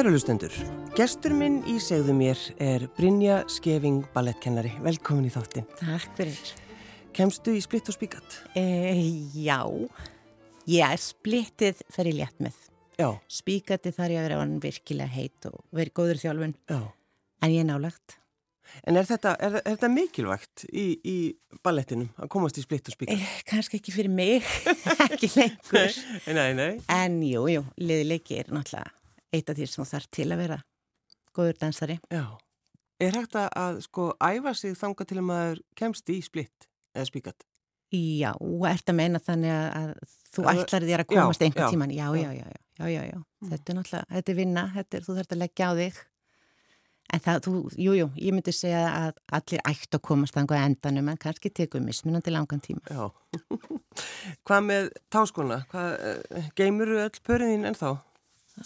Kærulustendur, gestur minn í segðu mér er Brynja Skeving ballettkennari. Velkomin í þáttin. Takk fyrir. Kemstu í splitt og spíkat? E, já, ég er splittið fyrir létt með. Já. Spíkati þar ég að vera hann virkilega heit og verið góður þjálfun. Já. En ég er nálagt. En er þetta, er, er þetta mikilvægt í, í ballettinum að komast í splitt og spíkat? E, Kanski ekki fyrir mig, ekki lengur. Nei, nei, nei. En jú, jú, liðileiki er náttúrulega eitt af því sem þarf til að vera góður dansari. Já. Er hægt að sko æfa sig þanga til að maður kemst í splitt eða spíkat? Já, ert að meina þannig að þú ætlar þér að komast einhver tíman. Já, já, já, já, já, já, já. Mm. Þetta er náttúrulega, þetta er vinna, þetta er, þú þarf að leggja á þig. En það, þú, jú, jú, ég myndi segja að allir ætti að komast þangað endanum, en kannski tekum mismunandi langan tíma. Já. Hvað með táskona? Hvað, geymuru öll pöriðin en þá?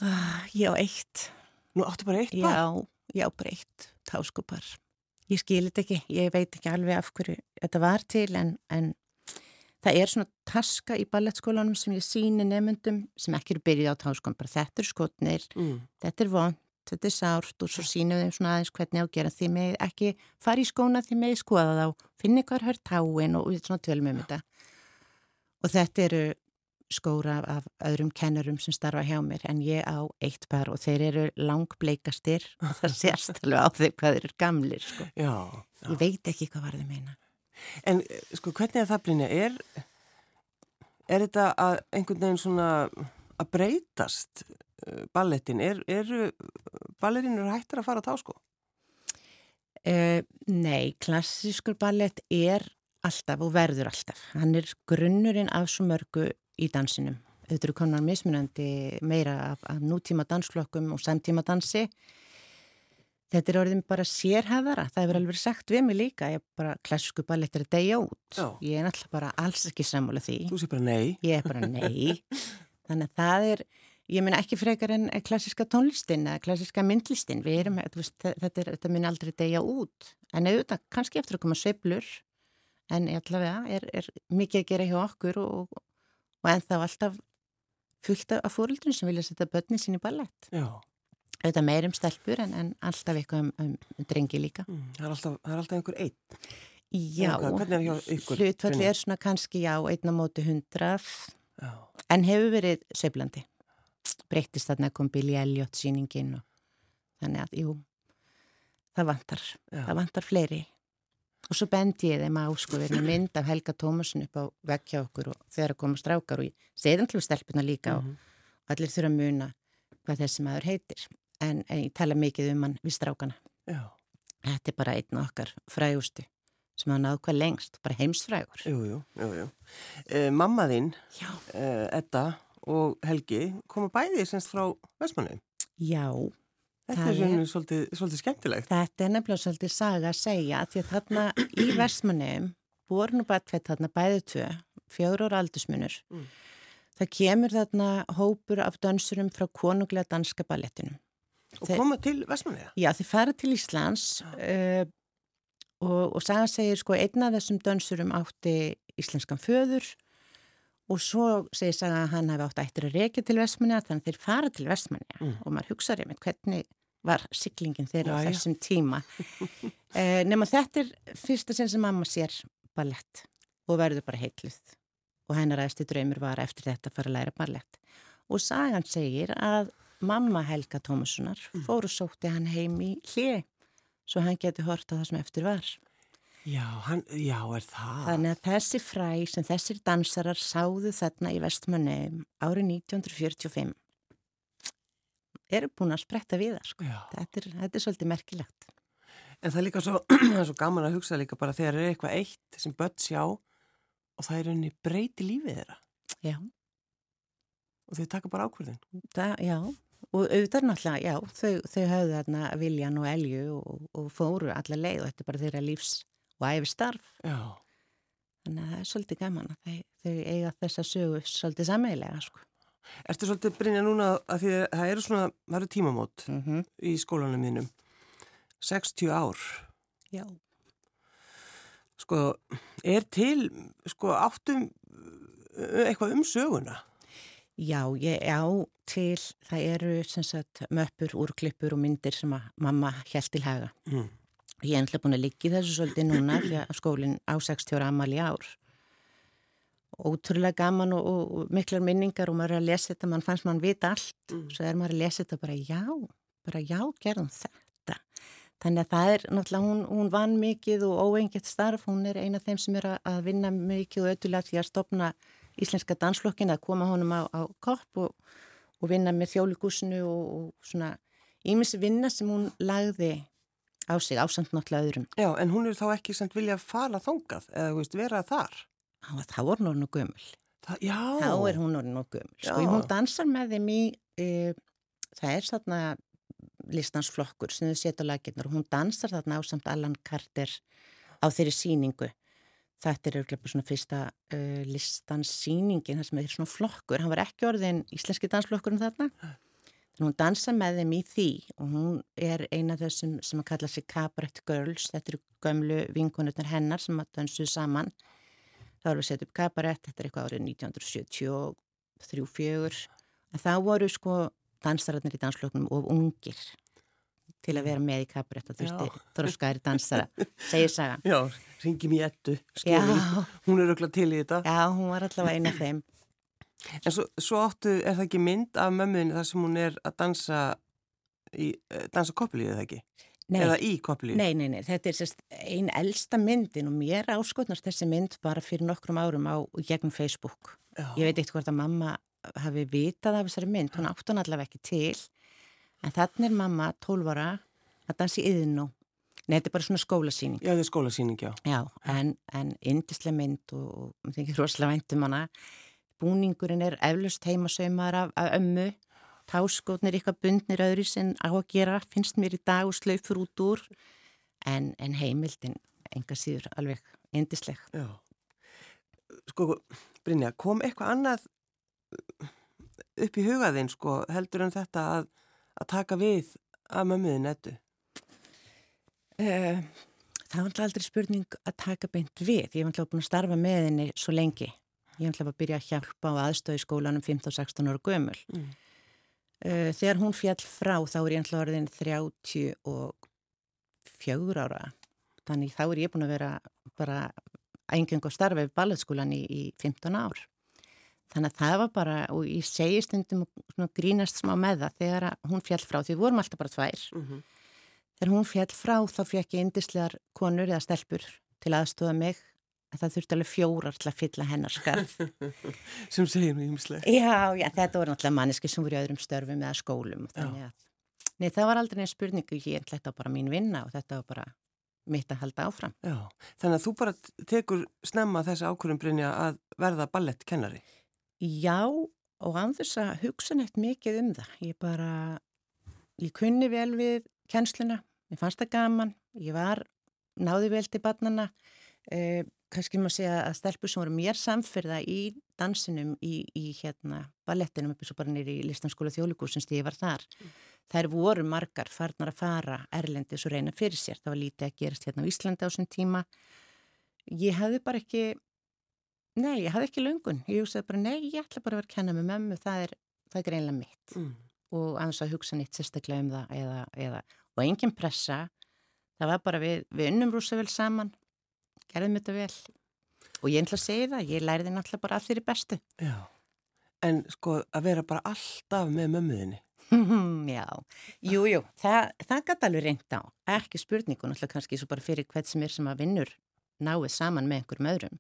Uh, já, eitt. Nú áttu bara eitt já, bara? Já, bara eitt táskopar. Ég skilit ekki, ég veit ekki alveg af hverju þetta var til en, en það er svona taska í ballettskólanum sem ég síni nefnundum sem ekki eru byrjið á táskon, bara þetta er skotnir, mm. þetta er vond, þetta er sárt og svo sínum við svona aðeins hvernig á að gera því með ekki fara í skóna því með skoða þá, finni hvað hör táin og svona tölum um þetta. Og þetta eru skóra af öðrum kennurum sem starfa hjá mér en ég á eitt par og þeir eru langbleikastir og það sést alveg á þau hvað þeir eru gamlir sko. já, já. Ég veit ekki hvað var þau meina. En sko hvernig er það Brynja? Er, er þetta að einhvern veginn svona að breytast ballettin? Er, eru ballerinur hættir að fara á tásko? Uh, nei, klassískur ballett er alltaf og verður alltaf. Hann er grunnurinn af svo mörgu í dansinum. Þetta eru konar mismunandi meira af, af nútíma dansflokkum og samtíma dansi. Þetta er orðin bara sérhæðara. Það hefur alveg sagt við mig líka. Ég er bara klassísku ballett er að deyja út. Já. Ég er náttúrulega bara alls ekki sammála því. Þú sé bara nei. Ég er bara nei. Þannig að það er, ég minna ekki frekar en klassíska tónlistin eða klassíska myndlistin. Erum, veist, þetta, er, þetta mun aldrei deyja út. En auðvitað, kannski eftir að koma söblur. En allavega er, er mikið að gera hjá okkur og, og en þá alltaf fullt af fóröldunum sem vilja setja börnin sín í ballett. Auðvitað meirum stelpur en, en alltaf eitthvað um, um drengi líka. Mm, það, er alltaf, það er alltaf einhver einn. Já, hlutfalli er svona kannski já, einn á móti hundraf, já. en hefur verið söblandi. Breyttist þarna kom Billy Elliot síningin og þannig að, jú, það vantar, já. það vantar fleiri. Og svo bendi ég þeim á sko við erum mynd af Helga Tómasun upp á vekkja okkur og þegar að koma strákar og ég segðan til stelpuna líka mm -hmm. og allir þurfa að muna hvað þessi maður heitir. En, en ég tala mikið um hann við strákana. Já. Þetta er bara einn okkar frægustu sem hafa náðu hvað lengst, bara heimsfrægur. Jú, jú, jú, jú. Eh, mamma þín, eh, Edda og Helgi koma bæði semst frá Vestmannu. Já, Þetta er svona svolítið, svolítið skemmtilegt. Þetta er nefnilega svolítið saga að segja því að þarna í versmanum voru nú bara tveit þarna bæðið tvö, fjóru ára aldursmunur. Mm. Það kemur þarna hópur af dansurum frá konunglega danska ballettinum. Og Þe koma til versmanum? Já, þeir fara til Íslands uh, og, og saga segir sko einna af þessum dansurum átti íslenskan föður og svo segir saga að hann hefði átt ættir að reykja til Vestmanni þannig að þeir fara til Vestmanni mm. og maður hugsaði með hvernig var siglingin þeirra á þessum tíma. Eh, nema þetta er fyrsta sen sem mamma sér ballett og verður bara heitluð og hennar aðstu draumur var eftir þetta að fara að læra ballett. Og sagan segir að mamma Helga Tómassonar mm. fóru sótti hann heim í hlið svo hann geti hort á það sem eftir var Já, hann, já, er það. Þannig að þessi fræ sem þessir dansarar sáðu þarna í vestmanni árið 1945 eru búin að spretta við það, sko. Þetta er, þetta er svolítið merkilegt. En það er líka svo, er svo gaman að hugsa líka bara þegar er eitthvað eitt sem börn sjá og það er unni breyti lífið þeirra. Já. Og þau taka bara ákvörðin. Það, já, og auðvitað náttúrulega, já, þau, þau hafðu þarna viljan og elju og, og fóru alla leið og þetta er bara þeirra lífs og æfi starf. Já. Þannig að það er svolítið gaman að þau, þau eiga þessa sögu svolítið sammeðilega, sko. Erstu svolítið Brynja núna að því að það eru svona, það eru tímamót mm -hmm. í skólanum mínum. 60 ár. Já. Sko, er til, sko, áttum eitthvað um söguna? Já, ég á til, það eru sem sagt möppur, úrklippur og myndir sem að mamma held til haga. Mm. Ég er ennlega búin að liggja í þessu svolítið núna því að skólinn á 60 ára amal í ár. Ótrúlega gaman og, og, og miklar minningar og maður er að lesa þetta, mann fannst mann vita allt. Mm. Svo er maður að lesa þetta bara já, bara já, gerðum þetta. Þannig að það er náttúrulega, hún, hún vann mikið og óengitt starf, hún er eina af þeim sem er að, vinna mikið og ötulega því að stopna íslenska dansflokkin að koma honum á, á kopp og, og vinna með þjóligúsinu og, og svona ímissi vinna sem hún lagði á sig ásamt náttúrulega öðrum. Já, en hún er þá ekki samt vilja fara þangað eða veist, vera þar. Þá þá er hún orðin og gömul. Það, já. Þá er hún orðin og gömul. Sko, Já. hún dansar með þeim í, e, það er þarna listansflokkur sem þau setja á laginnar og hún dansar þarna ásamt Allan Carter á þeirri síningu. Þetta er auðvitað svona fyrsta uh, listanssýningin, það sem er svona flokkur. Hann var ekki orðin íslenski dansflokkurinn þarna. Þannig hún dansa með þeim í því og hún er eina af þessum sem að kalla sig Cabaret Girls. Þetta eru gömlu vinkonutnar hennar sem að dansuðu saman. erum við að setja upp kabarett, þetta er eitthvað árið 1973-4 en þá voru sko dansararnir í dansfloknum of ungir til að vera með í kabarett og þurfti Já. þróskaðri dansara, segir saga Já, ringjum í ettu, skefin. Hún er auðvitað til í þetta. já, hún var allavega eina af þeim En svo, svo áttu, er það ekki mynd af mömmuðinni þar sem hún er að dansa, í, eh, dansa koppilíðið það ekki? Nei, Eða í koppilíðið? nei, nei, nei, þetta er sérst ein elsta myndin og mér áskotnast þessi mynd bara fyrir nokkrum árum á gegnum Facebook Já. Ég veit eitthvað hvort að mamma hafi vitað af þessari mynd, hún átti hann allavega ekki til. En þannig er mamma 12 ára að dansa í yðnú. Nei, þetta er bara svona skólasýning. Já, það er skólasýning, já. Já, en, en indislega mynd og, og mér þykir rosalega væntum hana. Búningurinn er eflust heimasauðmar af, af ömmu. Táskotnir eitthvað bundnir öðru sem á að gera, finnst mér í dag og slaufur út úr. En, en heimildin, enga síður, alveg indisleg. Já. Sko, Brynja, kom eitthvað annað upp í hugaðinn, sko, heldur en þetta að, að taka við að mömmuðin ettu? Uh, það var alltaf aldrei spurning að taka beint við. Ég var alltaf búin að starfa með henni svo lengi. Ég alltaf að byrja að hjálpa á aðstöðu skólanum 15-16 ára gömul. Mm. Uh, þegar hún fjall frá þá er ég alltaf orðin 34 ára. Þannig þá er ég búin að vera bara engengu að starfa við balletskólan í, í 15 ár. Þannig að það var bara, og ég segi stundum og grínast smá með það þegar að hún fjall frá, því vorum alltaf bara tvær. Mm -hmm. Þegar hún fjall frá þá fekk ég indislegar konur eða stelpur til aðstofa mig en það þurfti alveg fjórar til að fylla hennar skarf. Sem segir mér ímislega. já, já, þetta voru náttúrulega manneski sem voru í öðrum störfum eða skólum. að, nei, það var aldrei neins spurningu, ég, þetta var bara mín vinna og þetta var bara mitt að halda áfram. Já, þannig að þú bara tekur snemma þessi ákvörðum, Brynja, að verða ballettkennari. Já, og anþess að hugsa neitt mikið um það. Ég bara, ég kunni vel við kennsluna, mér fannst það gaman, ég var, náði vel til barnana, eh, kannski maður segja að stelpur sem voru mér samfyrða í dansinum í, í hérna ballettinum uppi svo bara nýri í listanskóla þjóðlíkusins því ég var þar. Þær voru margar farnar að fara erlendis og reyna fyrir sér. Það var lítið að gerast hérna á Íslandi á þessum tíma. Ég hafði bara ekki, nei, ég hafði ekki löngun. Ég hugsaði bara, nei, ég ætla bara að vera að kenna með mömmu, það er, það er greinlega mitt. Mm. Og aðeins að hugsa nýtt sérstaklega um það eða, eða, og engin pressa. Það var bara við, við unnum rúsa vel saman, gerðum þetta vel. Og ég ætla að segja það, ég læriði náttúrulega bara að þeirri bestu. Já, en sko að vera bara alltaf með mömmuðinni. Já, jú, jú, það, það gæti alveg reynd á, ekki spurningu, náttúrulega kannski svo bara fyrir hvert sem er sem að vinnur náið saman með einhverjum öðrum.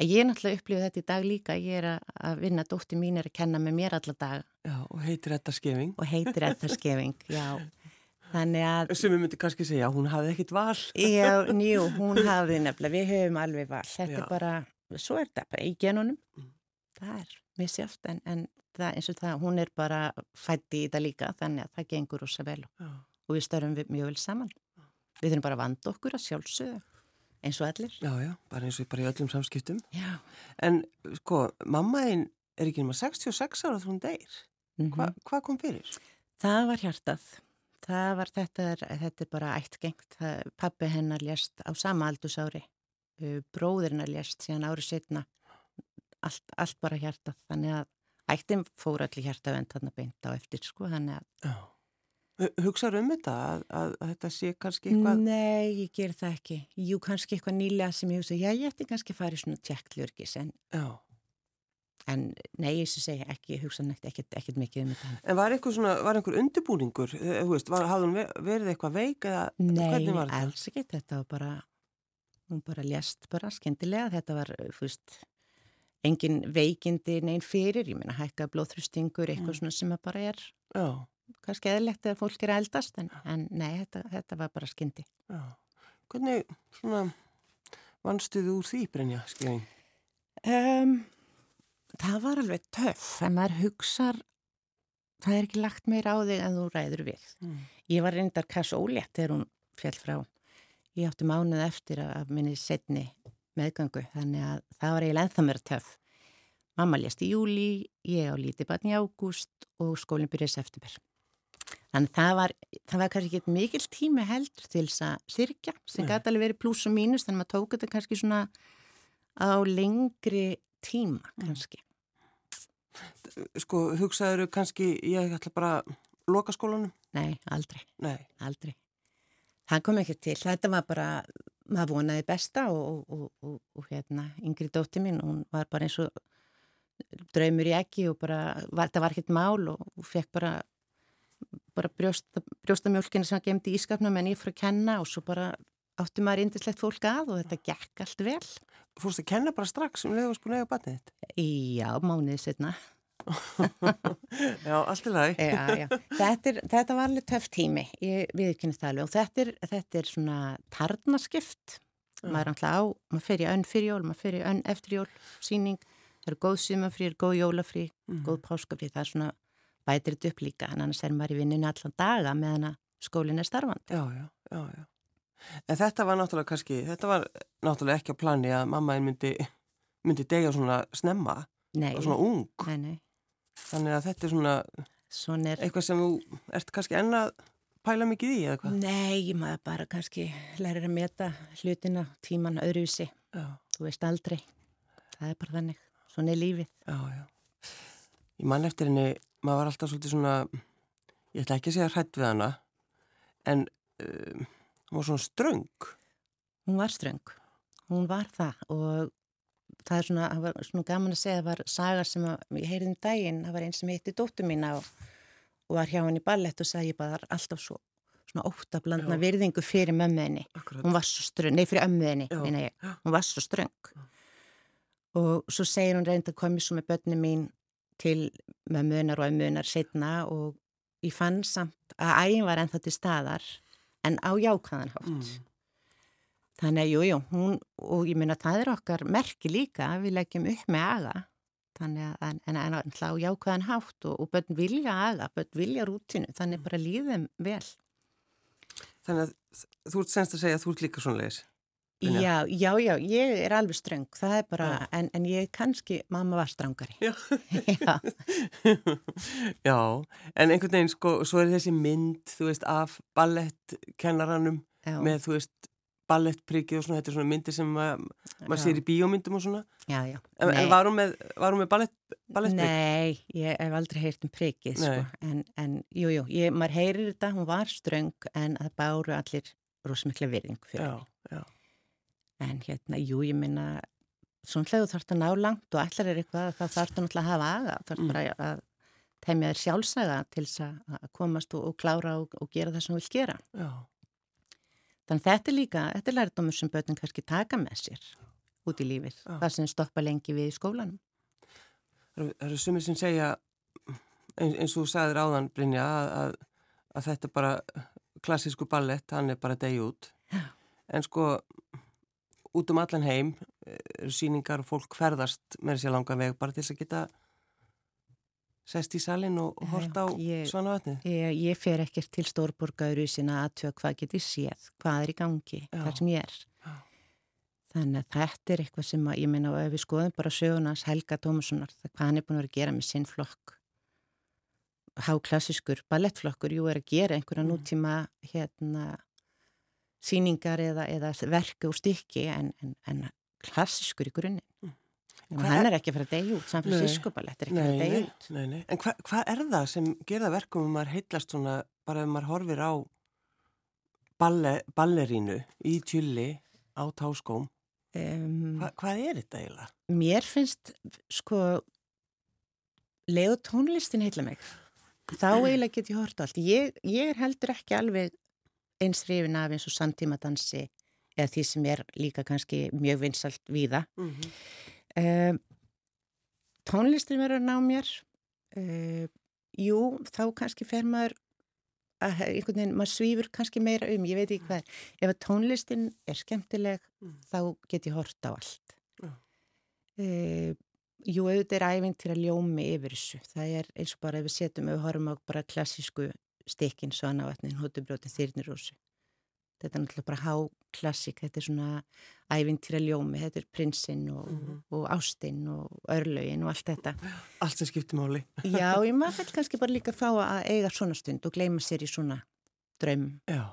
En ég er náttúrulega upplifið þetta í dag líka, ég er að- vinna, dóttir mín er að kenna með mér alla dag Já, og heitir þetta skefing. og heitir ettarskefing, já. Þannig að, Sem við myndum kannski segja, hún hafði ekkit val. já, njú, hún hafði nefnilega, við höfum alveg val, þetta Já. er bara, svo er þetta bara í genunum, Mm. það er misjátt, en, en það, eins og það, hún er bara fætt í þetta líka, þannig að það gengur rosa vel Já. og við störum við mjög vel saman. Við þurfum bara að vanda okkur að sjálfsögðu, eins og allir. Já, já, bara eins og bara í öllum samskiptum. Já. En sko, mammaðinn er ekki nema 66 ára þegar hún deyr. Mm Hva, hvað kom fyrir? Það var hjartað. Það var þetta, þetta er bara ættgengt. Það, pappi hennar lést á sama aldursári. Bróðir hennar lést síðan árið setna. Allt, allt bara hjartað. Þannig að ættin fór allir hjartavend þarna beint á eftir sko, þannig að... Já. Hugsaður um þetta að, að, að þetta sé kannski eitthvað? Nei, ég ger það ekki. Jú, kannski eitthvað nýlega sem ég hugsa, já, ég ætti kannski að fara í svona tjekklurgis, en, Já. En nei, ég segja ekki, hugsa neitt ekkert, ekkert mikið um þetta. En var einhver svona, var einhver undirbúningur, þú veist, var, hafði hún ve- verið eitthvað veik eða Nei, hvernig var þetta? alls ekki, þetta var bara, hún bara lést bara skemmtilega, þetta var, þú veist, engin veikindi neinn fyrir, ég meina hækka blóðþrustingur, eitthvað Mm. svona sem bara er Já, kannski eðlegt að fólk er eldast, en, en nei, þetta, þetta var bara skyndi. já. Hvernig svona vannstuðu úr því, Brynja, skilin? Um, það var alveg töff, en maður hugsar, það er ekki lagt meira á þig en þú ræður við. Mm. Ég var reyndar kass ólétt þegar hún fjall frá. Ég átti mánuð eftir að minni setni meðgangu, þannig að það var eiginlega ennþá mér töff. Mamma lést í júli, ég á lítið barn í ágúst og skólinn byrjaði september. Þannig það var, það var kannski ekki mikil tími heldur til þess að sirkja, sem gæti alveg verið pluss og mínus, þannig að maður tók þetta kannski svona á lengri tíma kannski. Sko, hugsaður kannski, ég ætla bara að loka skólanum? Nei, aldrei. Nei. Aldrei. Það kom ekki til. Þetta var bara, maður vonaði besta og, og, og, og hérna, yngri dótti mín, hún var bara eins og draumur í ekki og bara, var, það var ekkert mál og, fekk bara, bara brjósta, brjóstamjólkina sem hann gemdi í ískapnum en ég fyrir að kenna og svo bara átti maður indislegt fólk að og þetta gekk allt vel. Fórst að kenna bara strax um leiðast búin að eiga batnið þitt? Já, mánuðið setna. Já, allt í lagi. Já, já. Þetta, er, þetta var alveg töff tími, ég viðkynast það alveg og þetta er, þetta er svona tarnaskipt, maður er alltaf á, maður fer í önn fyrir jól, maður fer í önn eftir jól, síning, það eru góð sumafrí, er góð jólafrí, Mhm. góð páskafrí, það er svona bætir þetta upp líka, en annars er maður í vinninu allan daga meðan að skólinn er starfandi. Já, já, já, já. En þetta var náttúrulega kannski, þetta var náttúrulega ekki á plani að mamma einn myndi, myndi degja svona snemma Nei, og svona ung. nei, nei, Þannig að þetta er svona er, eitthvað sem þú ert kannski enn að pæla mikið í eða hvað? nei, maður bara kannski lærir að meta hlutina, tíman, öðruvísi, þú veist aldrei, það er bara þannig, svona er lífið. já, já. Ég man eftir henni, maður var alltaf svolítið svona, ég ætla ekki að segja hrætt við hana, en um, hún var svona ströng. Hún var ströng, hún var það og það er svona, það var svona gaman að segja að það var saga sem að, ég heyrði um daginn, það var einn sem hitti dóttu mína og, og var hjá henni í ballett og sagði ég bara "Það alltaf svo svona óttablandna Já. virðingu fyrir mömmuðinni. Hún var svo ströng, nei fyrir ömmuðinni, Já. meina ég, Já. hún var svo ströng. Og svo segir hún reynd að komi svo með börni mín til mömmuðinar og ömmuðinar setna og ég fann samt að ægin var ennþá til staðar en á jákvæðan hátt. Mm. Þannig að jú, jú, hún, og ég minna það er okkar merki líka, við leggjum upp með aga, þannig að, en, en, en á jákvæðan hátt og, og börn vilja aga, börn vilja rútinu, þannig bara líðum vel. Þannig að þú ert senst að segja að þú ert líka svona leiðis. Brynja. Já, já, já, ég er alveg ströng, það er bara, en, en ég kannski, mamma var strangari. Já. Já, Já, en einhvern veginn sko, svo er þessi mynd, þú veist, af ballettkennaranum með, þú veist, ballettprikið og svona, þetta er svona myndir sem mað, maður sér í bíómyndum og svona. Já, já. En, en var hún með, var hún með ballett, ballettprik? Nei, ég hef aldrei heyrt um prikið, sko, en, en jú, jú, ég, maður heyrir þetta, hún var ströng, en það báru allir rosamikla virðingu fyrir já, En hérna, jú, ég minna, svona hlæðu þarf það ná langt og allar er eitthvað að það þarf það náttúrulega að hafa aða, þarf Mm. bara að temja þér sjálfsaga til þess að komast og, og klára og, og gera það sem þú vil gera. já. Þannig þetta er líka, þetta er lærdómur sem börnum kannski taka með sér út í lífið, Já. það sem stoppa lengi við í skólanum. Það eru- eru sumir sem segja, eins, eins og þú sagðir áðan, Brynja, að, að, að þetta er bara klassísku ballett, hann er bara degi út. Já. En sko, út um allan heim eh, eru síningar og fólk ferðast með þessi langan veg bara til þess að geta sest í salin og, hort á ég- svona vatnið. Ég, ég fer ekkert til stórborgaður sinna aðtöða hvað geti séð, hvað er í gangi, Já. þar sem ég er. Já. Þannig að þetta er eitthvað sem að, ég meina, ef við skoðum bara sögunars Helga Tómassonar, hvað hann er búin að vera að gera með sinn flokk. Háklassiskur ballettflokkur, jú, er að gera einhverja Mm. nútíma hérna síningar eða, eða verku og stykki en, en, en klassiskur í grunninn. Hva, hann er ekki að fara að degja út, San Francisco ballett er ekki að fara að degja út. Nei, nei, en hvað hva er það sem gerða verkum um maður heitlast svona, bara ef maður horfir á balle, ballerínu í tjulli á táskóm? Um, hva, hvað er þetta eiginlega? Mér finnst, sko, leið tónlistin heitla mig. Þá eiginlega get ég hort allt. Ég, ég er heldur ekki alveg eins hrifin af eins og samtímadansi eða því sem er líka kannski mjög vinsalt víða. Mm -hmm. Uh, tónlistin verður að ná mér uh, jú, þá kannski fer maður að einhvern veginn, maður svífur kannski meira um, ég veit ekki hvað er ef að tónlistin er skemmtileg mm. þá get ég hort á allt mm. uh, jú, auðvitað er æfing til að ljómi yfir þessu það er eins og bara ef við setjum ef við horfum á bara klassísku stikkin svanavatnin, hótubrjótin, þýrnirósu þetta er náttúrulega bara háklassik, þetta er svona ævintýra ljómi, þetta er prinsinn og, mm -hmm. og ástinn og örlögin og allt þetta. Allt sem skiptir máli. Já, ég maður fælt kannski bara líka fá að eiga svona stund og gleyma sér í svona draum. Já,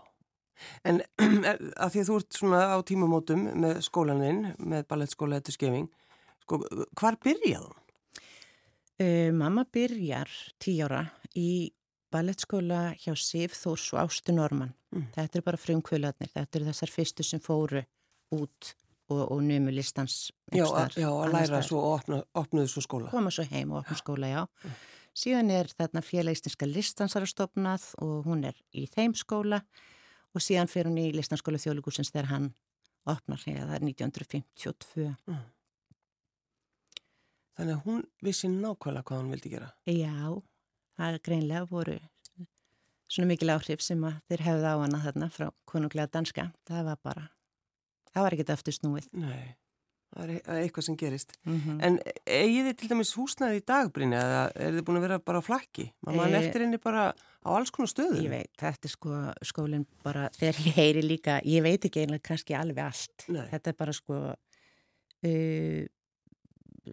en að því að þú ert svona á tímamótum með skólaninn, með ballettskóla eftir skefing, sko, hvar byrjaðu? Uh, mamma byrjar tíjára í ballettskóla hjá Sif Þórs og Ástu Norman. Mm. Þetta er bara frumkvölaðnir, þetta er þessar fyrstu sem fóru út og, og nömu listans. Já, a, já, að læra svo og opna, opnuðu svo skóla. Koma svo heim og opna skóla, já. Mm. Síðan er þarna félagistinska listansarastofnað og hún er í þeim skóla og síðan fer hún í listanskóla þjóðlugusins þegar hann opnar, það er 1952. Mm. Þannig að hún vissi nákvæmlega hvað hún vildi gera. Já, það greinlega voru svona mikil áhrif sem að þeir hefði á hana þarna frá konunglega danska. Það var bara, það var ekkert aftur snúið. Nei, það er e- eitthvað sem gerist. Mm -hmm. En eigið þið til dæmis húsnaði í dagbrinni eða er þið búin að vera bara á flakki? Mann e... eftir henni bara á alls konar stöðum? Ég veit, þetta er sko skólinn bara, þegar ég heyri líka, ég veit ekki einlega kannski alveg allt. Nei. Þetta er bara sko... Uh,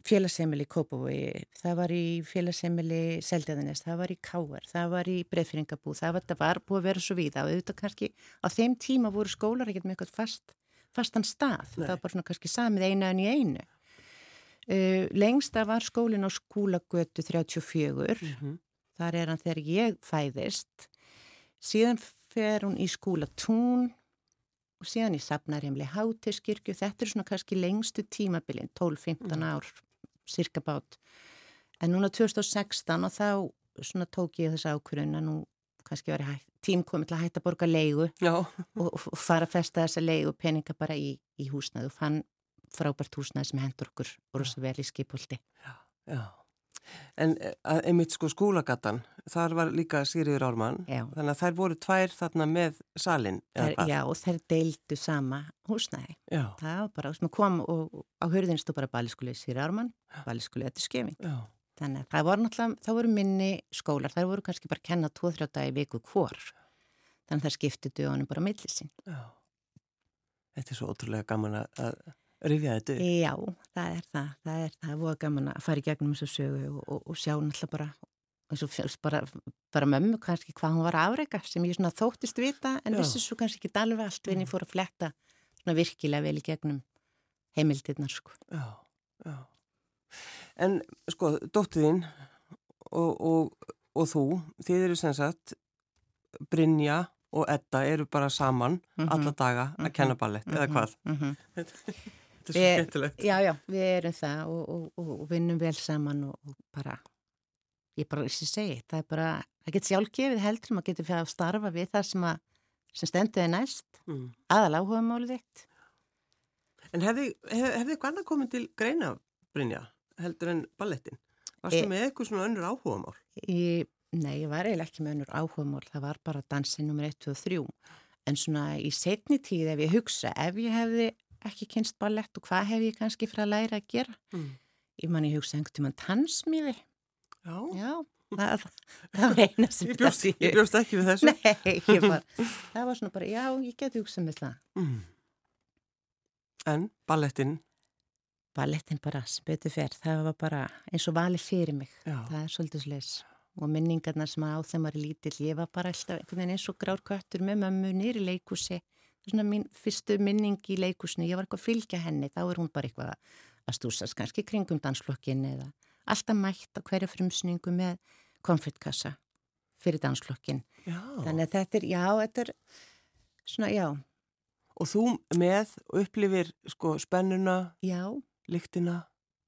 félagsemili Kópavogi, það var í félagsemili Seldiðanes, það var í Káar, það var í Breðfyringabú, það var, það var búið að vera svo víða og auðvitað kannski á þeim tíma voru skólar ekkert með eitthvað fast, fastan stað, Nei. það var bara svona kannski samið eina en í einu. Uh, lengsta var skólin á skúlagötu 34, mm -hmm. þar er hann þegar ég fæðist, síðan fer hún í skúlatún og síðan í Safnarheimli Hátiskirkju, þetta er svona kannski lengstu tímabilin, 12-15 mm. ár cirka bát. En núna 2016 og þá svona tók ég þess ákvörðun að nú kannski var tím komið til að hætta að borga leigu og, og fara að festa þessa leigu peninga bara í, í húsnaðu og fann frábært húsnaði sem hendur okkur og svo vel í skipulti Já, já En eh, einmitt sko skúlagattan, þar var líka Sýriður Ármann, já. þannig að þær voru tvær þarna með salin. Já, og þær deildu sama húsnæði. Já. Það var bara, sem kom og á hörðin stú bara bæliskulið Sýriður Ármann, bæliskulið eftir skefing. Þannig að það voru náttúrulega, það voru minni skólar, þær voru kannski bara að kenna 2-3 dagi viku hvor. Þannig að það skipti dögunum bara millisinn. Já. Þetta er svo ótrúlega gaman að rifja þetta? Já, það er það. Það er það voða gaman að fara í gegnum þessu sögu og, og, og sjá náttúrulega bara, bara, bara mömmu kannski hvað hún var afreika sem ég svona þóttist vita en vissi svo kannski ekki alveg allt við henni fór að fletta svona virkilega vel í gegnum heimildirnar sko. Já, já. En sko, dóttiðinn og, og þú, þið eru sem sagt Brynja og Edda eru bara saman mm -hmm. alla daga að kenna ballett, mm -hmm. eða mhm. hvað? Mm -hmm. Þetta er svo skemmtilegt. Já, já, við erum það og, og, og, og vinnum vel saman og bara, ég bara, þess að segja, það er bara, það getur sjálfgefið heldur, maður getur fyrir að starfa við það sem, að, sem stenduði næst, mm. aðal áhuga málið þitt. En hefði hef, hef eitthvað annað komið til greina, Brynja, heldur en ballettin? Varstu e, með eitthvað svona önnur áhuga mál? Ég, nei, ég var eiginlega ekki með önnur áhuga mál, það var bara dansinn nummer 1, 2 og 3, en svona í setni tíð ef ég hugsa, ef ég hefði ekki kynst ballett og hvað hef ég kannski fyrir að læra að gera? Mm. ég man ég hugsa einhvern tíma tannsmíði. Já, já það, það var eina sem ég bjóst, ég bjóst ekki við þessu. Nei, var, það var svona bara, já, ég geti hugsað með það. Mm. En ballettin? Ballettin bara, betur fyrr það var bara eins og vali fyrir mig. Já. það er svolítið slis og minningarnar sem á þeim var lítill ég var bara alltaf eins og grárkvættur með mömmu nýri leikúsi svona mín fyrstu minning í leikusinu, ég var eitthvað að fylgja henni, þá er hún bara eitthvað að stúsast kannski kringum dansflokkin eða alltaf mætt á hverja frumsningu með konfettkassa fyrir dansflokkin. Já. Þannig að þetta er, já, þetta er svona, já. Og þú með upplifir sko spennuna, Já, lyktina,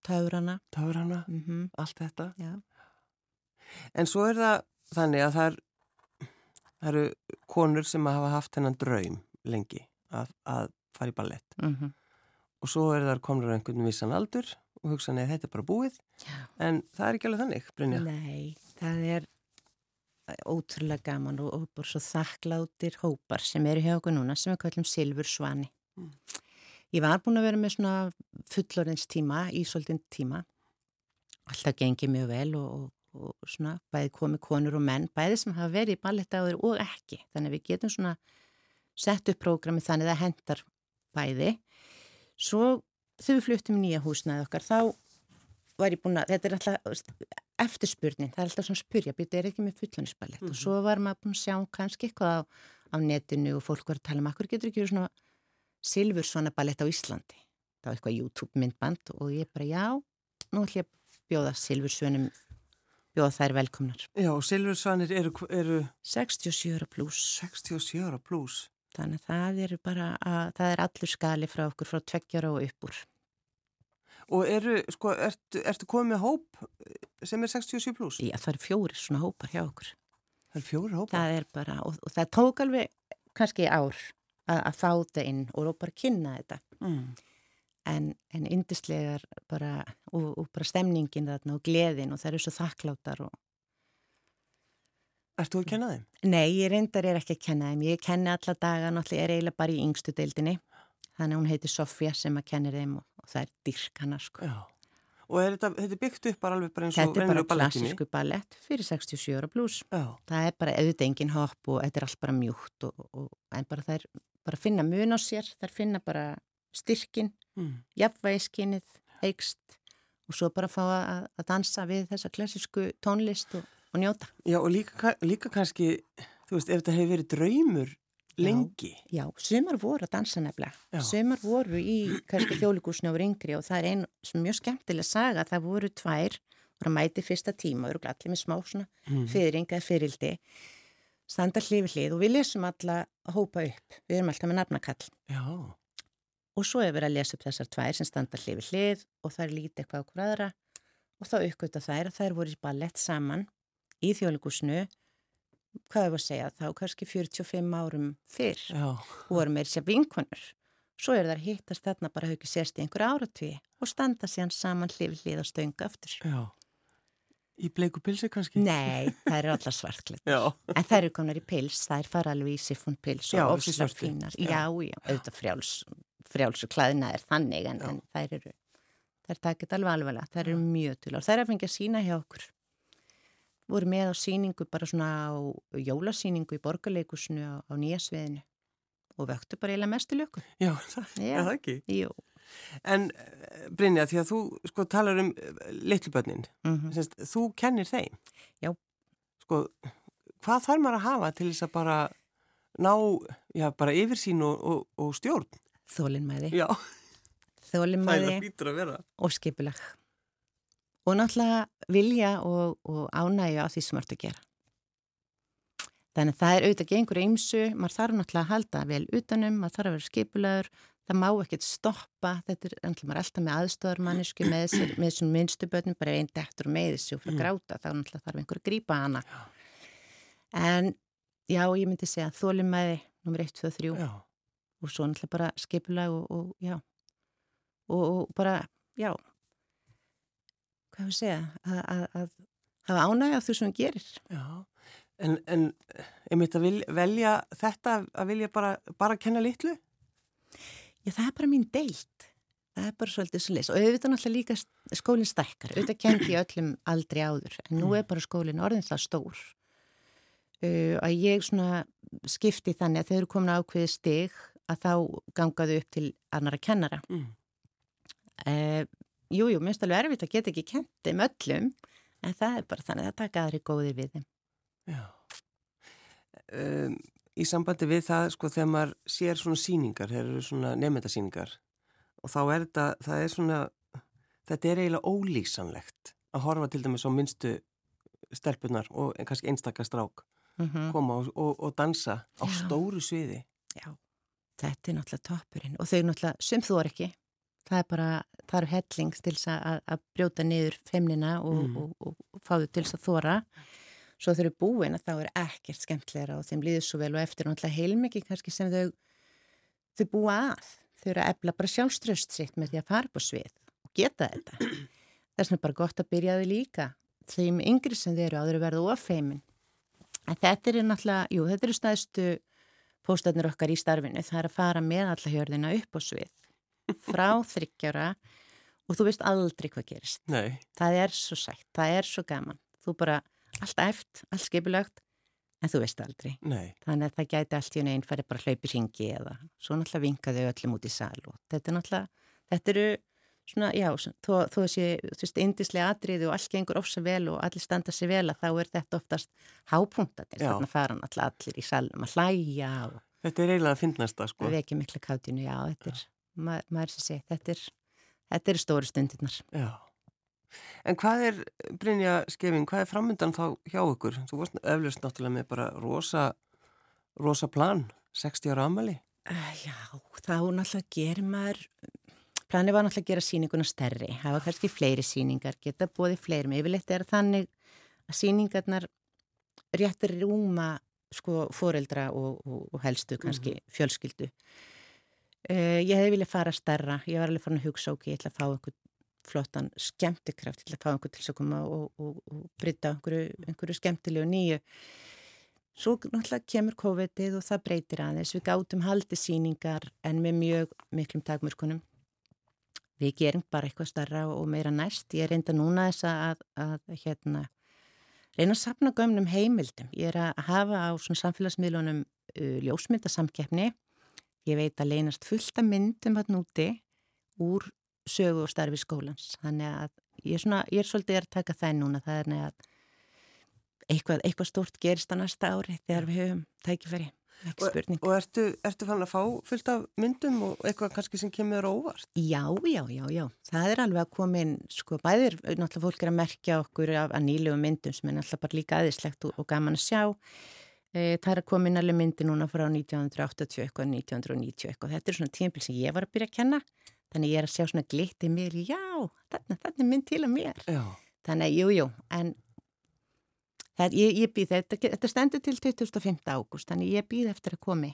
taurana. táurana, Mm allt þetta. Já, En svo er það þannig að það, er, það eru konur sem hafa haft hennan draum lengi að, að fara í ballett. mm Og svo er það komur á einhvern vissan aldur og hugsa neði þetta er bara búið. já. En það er ekki alveg þannig, Brynja. Nei, það er ótrúlega gaman og, og bara svo þakkláttir hópar sem eru hjá okkur núna sem við kallum Silfur Svani. Mm. Ég var búin að vera með svona fullorins tíma, ísoldin tíma. Alltaf gengið mjög vel og, og, og svona bæði komið konur og menn, bæði sem hafa verið í ballettaður og ekki. Þannig að við getum svona sett upp prógrami þannig að það hendar bæði. Svo við fluttum nýja húsnaði okkar þá var ég búin að, þetta er alltaf eftirspurnin, það er alltaf svona spyrja, þetta er ekki með fullanisballett Mhm. og svo var maður búin að sjá kannski eitthvað á, á netinu og fólk var að tala um akkur getur ekki verið svona silfur svona ballett á Íslandi, það var eitthvað YouTube myndband og ég bara já, nú ætlum ég að bjóða silfur svönum, bjóða þær velkomnar. Já, og Silfursvanir eru, eru 67 ára pluss, 67 ára pluss. Þannig að það eru bara, að, það er allur skali frá okkur frá tveggjara og upp úr. Og eru, sko, ertu, ertu komið með hóp sem er 67 pluss? Já, það eru fjóri svona hópar hjá okkur. Það er fjóri hópa. það er bara, og, og það tók alveg kannski ár að, að fá þetta inn og bara kynna þetta Mm. en, en yndislegar bara og, og bara stemningin þarna og gleðin og það eru svo þakkláttar og Ertu að kenna þeim? nei, ég reyndar er ekki að kenna þeim ég kenni alla daga, náttúrulega er eiginlega bara í yngstu deildinni, þannig að hún heiti Sofía sem að kennir þeim og, og það er dyrk hana sko. Já. Og er þetta, þetta er byggt upp bara alveg bara eins og Þetta er bara klassísku ballett fyrir 67 ára Já. það er bara auðvitað engin hopp og þetta er allt bara mjúkt og, og, en bara þær bara finna mun á sér, þær finna bara styrkin, Mm. jafnvægiskinnið, eikst og svo bara fá að, að dansa við þessa klassísku tónlist og, og njóta. Já, og líka, líka kannski, þú veist, ef þetta hefur verið draumur lengi. Já, sumar voru að dansa nefnilega. Já. Sumar voru í kannski þjóligúsni og yngri og það er einn sem mjög skemmtilega saga, það voru tvær, voru að mæti fyrsta tíma, voru allir með smá svona Mm. fyrringa eða fyrildi, standa hlið við hlið og við lesum alla að hópa upp, við erum alltaf með nafnakall. Já. Og svo er verið að lesa upp þessar tvær sem standa hlið við hlið og það er lítið eitthvað á hver aðra og þá uppgötta þær að þær voru í ballett saman í þjóðlegusnu, hvað er að segja, þá kannski 45 árum fyrr Já. voru meir sér vinkonur. Svo er þær hittast þarna bara ekki sérst í einhver áratví og standa síðan saman hlið við hlið og stönga aftur. Já. Í bleiku pilsi kannski? Nei, það eru allar svartklætt. Já. En þær eru komnar í pils, þær fara alveg í siffúnpils Já, og svörtu. fínar. Já. Já, auðvitað frjáls, frjáls og klæðina er þannig en, en þær eru, þær takit alveg alveglega, þær eru mjög til og þær er að fengja að sína hjá okkur. Voru með á síningu bara svona á jólasíningu í borgarleikusinu á, á nýja sviðinu og vöktu bara eiginlega mestu löku. Já, það Já. er það ekki. Jú. En eh, Brynja, því að þú sko talar um litlubönnin, Mm Sest, þú kennir þeim. Já. Sko, hvað þarf maður að hafa til þess að bara ná, já, bara yfirsýn og, og, og stjórn? Þólinnmæði, Já, það þólinnmæði býtur að vera. og skipulag. Og náttúrulega vilja og, og ánægja á því sem maður ert að gera. Þannig að það er auðvitað gengur ymsu, maður þarf náttúrulega að halda vel utanum, maður þarf að vera skipulagur, það má ekkert stoppa, þetta er náttúrulega alltaf með aðstofarmannisku með, þessum minnstu börnum, bara einn dettur og með þessu og fyrir að Mm. gráta, þá náttúrulega þarf einhver að grípa hana. En já, ég myndi segja þólimmæði, nummer 1, 2, 3 Já, og svo náttúrulega bara skipulag og, og já, og, og bara, já, hvað að segja, að, að, að hafa ánægja á því sem hún gerir. já. En, en einmitt að vilja, velja þetta að vilja bara, bara kenna litlu? Já, það er bara mín deilt. Það er bara svolítið svo leys. Og auðvitað náttúrulega líka skólinn stækkar. Auðvitað kendi ég öllum aldrei áður. En nú er bara skólinn orðinlega stór. Uh, að ég svona skipti þannig að þau eru komin ákveði stig að þá gangaðu upp til annara kennara. Mm. Uh, jú, jú, minnst alveg erfitt að geta ekki kent þeim öllum. En það er bara þannig að það taka aðri góðir við þeim. Já. Um, í sambandi við það, sko, þegar maður sér svona síningar, þeir eru svona nefndasíningar og þá er þetta, það er svona, þetta er eiginlega ólýsanlegt að horfa til dæmis á minnstu stelpunar og kannski einstakar strák mm -hmm. koma og, og, og dansa á Já. stóru sviði. Já, þetta er náttúrulega toppurinn og þau náttúrulega er ekki. Það er bara, það eru helling til að, að brjóta niður femnina og, mm. og fá þau til að þóra. Svo þau eru búin að þá er ekkert skemmtleira og þeim líður svo vel og eftir náttúrulega heilmikið kannski sem þau, þau búa að. Þau eru að efla bara sjálfströst sitt með því að fara på svið og geta þetta. Þess vegna er bara gott að byrja þau líka þeim yngri sem þeir eru áður að verða ofeimin. En þetta er náttúrulega, jú, þetta eru staðstu póstarnir okkar í starfinu. Það er að fara með alla hjörðina upp á svið frá þryggjára og þú veist aldrei hvað gerist. Nei. Það er svo sætt, það er svo gaman. Þú bara, allt eft, allt skipilögt, en þú veist aldrei. Nei. Þannig að það gæti allt í einu einn farið bara hlaupi ringi eða svo náttúrulega vinkaðu öllum út í sal og þetta er náttúrulega, þetta eru svona, já, þú veist, indislega atriði og allt gengur ofsa vel og allir standa sér vel að þá er þetta oftast hápunktatins, þannig að fara allir í salum að hlæja og... Þetta er eiginlega að finnast það, sko. Það ekki miklu kátinu, já, þetta er, ma maður sé segi, þetta er, þetta er stóri stundirnar. Já. En hvað er, Brynja Skefing, hvað er framöndan þá hjá ykkur? Þú varst eflust náttúrulega með bara rosa, rosa plan, 60 ára amali. Uh, já, þá náttúrulega gerir maður Planið var náttúrulega að gera síninguna stærri, hafa kannski fleiri síningar, geta bóði fleiri, með yfirleitt er þannig að síningarnar réttir rúma sko fóreldra og, og, og helstu kannski mm -hmm. fjölskyldu. Uh, ég hefði viljað fara stærra, ég var alveg farin að hugsa ok, ég ætla að fá einhvern flottan skemmtikraft, ég ætla að fá einhvern til að koma og, og brytta einhverju, einhverju skemmtilegu nýju. Svo náttúrulega kemur COVID-ið og það breytir aðeins, við gátum haldi síningar en með mjög miklum takmörkunum við gerum bara eitthvað starra og meira næst. Ég reynda núna þess að, að, að hérna, reyna að sapna gömnum heimildum. Ég er að hafa á samfélagsmiðlunum uh, ljósmyndasamkeppni. Ég veit að leynast fullta myndum hann úti úr sögu og starfi skólans. Þannig að ég er, svona, ég er svolítið að taka það núna. Það er nefn að eitthvað, eitthvað stort gerist á næsta ári þegar við höfum tækifæri. Ekki spurning. Og, og ertu, ertu fann að fá fullt af myndum og eitthvað kannski sem kemur óvart? Já, já, já, já. Það er alveg að koma inn, sko, bæðir, náttúrulega fólk er að merkja okkur af nýlegu myndum sem er náttúrulega bara líka aðeinslegt og, og gaman að sjá. E, það er að koma inn alveg myndi núna frá 1980 eitthvað, 1990 eitthvað. Þetta er svona tímpil sem ég var að byrja að kenna. Þannig ég er að sjá svona glitt í mér, já, þarna er mynd til að mér. Já. Þannig, jú, jú, en Það, ég, ég býð þetta, þetta stendur til 25. ágúst, þannig ég býð eftir að komi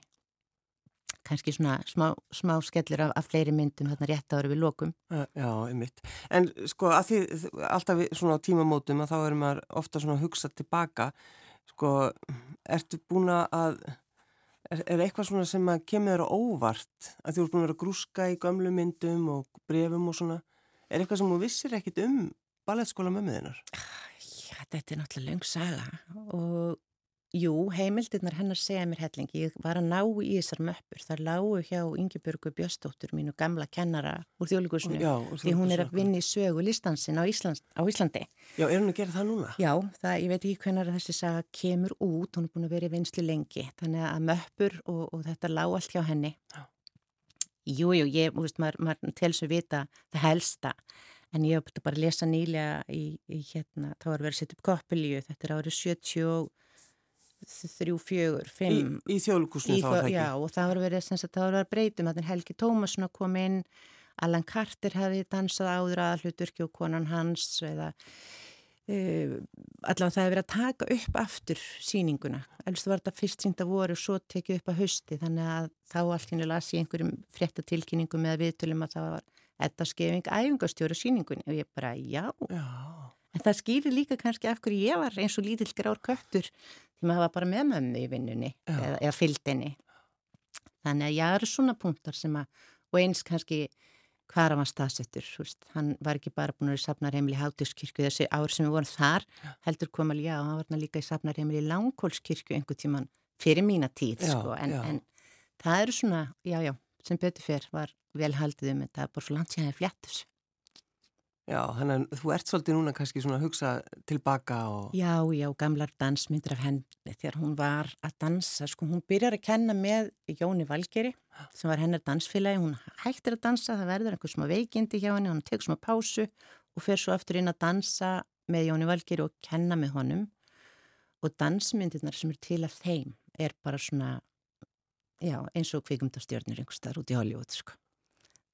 kannski svona smá, smá skellur af, af fleiri myndum þarna rétt ára við lokum. Já, einmitt. En sko að því alltaf svona á tímamótum að þá erum maður ofta svona að hugsa tilbaka, sko, ertu búin að, er, er eitthvað svona sem að kemur þér á óvart að þú ert búin að vera að grúska í gömlu myndum og brefum og svona, er eitthvað sem þú vissir ekkit um balletskóla mömmuðinnar? þetta er náttúrulega löng saga og jú, heimildirnar hennar segja mér helling, ég var að ná í þessar möppur, það lágu hjá Yngibjörgu Bjöstóttur, mínu gamla kennara úr þjóðlíkursinu, því hún er að vinna í sögu listansin á, Íslands, á Íslandi. Já, er hún að gera það núna? Já, það, ég veit ekki hvernig þessi saga kemur út, hún er búin að vera í vinslu lengi, þannig að möppur og, og þetta lág allt hjá henni. Já. Jújú, jú, ég, þú veist, maður, maður telst að vita það helsta. En ég hef bara að lesa nýlega í, í hérna, þá er verið að setja upp koppilíu, þetta er árið 73, 4, 5. Í, í þjóðlukusinu þá er það ekki? Já, og það var verið, það var verið að breytum, þannig Helgi Tómasson að koma inn, Allan Carter hefði dansað áður að hluturki og konan hans, eða uh, allavega það hefði verið að taka upp aftur síninguna. Elvist var þetta fyrst sínda voru og svo tekið upp að hausti, þannig að þá hérna las ég einhverjum fréttatilkynningum með viðtölum að það var Edda Skeving æfingastjóra síningunni og ég bara já. já. En það skýrir líka kannski af hverju ég var eins og lítill grár köttur maður var bara með mömmu í vinnunni eða, eða fylgdini. Þannig að ég eru svona punktar sem að, og eins kannski hvar var staðsettur, hann var ekki bara búin að vera í Safnarheimili Hátuskirkju þessi ár sem við vorum þar, heldur kom alveg já, hann var líka í Safnarheimili Langkólskirkju einhver tíman fyrir mína tíð já, sko, en, en það eru svona, já já, sem betur fyrr var vel haldið um þetta, bara svo langt að það er fljattus. Já, þannig að þú ert svolítið núna kannski svona að hugsa tilbaka og... Já, já, gamlar dansmyndir af henni þegar hún var að dansa, sko, hún byrjar að kenna með Jóni Valgeri sem var hennar dansfélagi, hún hættir að dansa, það verður einhver smá veikindi hjá henni, hún tekur smá pásu og fer svo aftur inn að dansa með Jóni Valgeri og kenna með honum og dansmyndirnar sem er til af þeim er bara svona, já, eins og kvikumdastjörnir einhver staðar út í Hollywood, sko.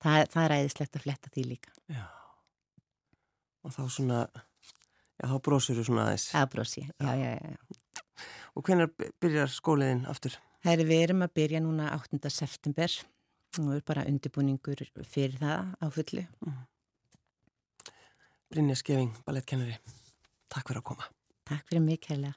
Það, það er æðislegt að fletta því líka. Já og þá svona, já þá brósur þú svona aðeins. Það brósi, já, já, já. Og hvernig byrjar skóliðin aftur? Það er við erum að byrja núna 8. september og við erum bara undirbúningur fyrir það á fullu. Mm. Brynja Skeving, ballettkennari, takk fyrir að koma. Takk fyrir mig, Kjella.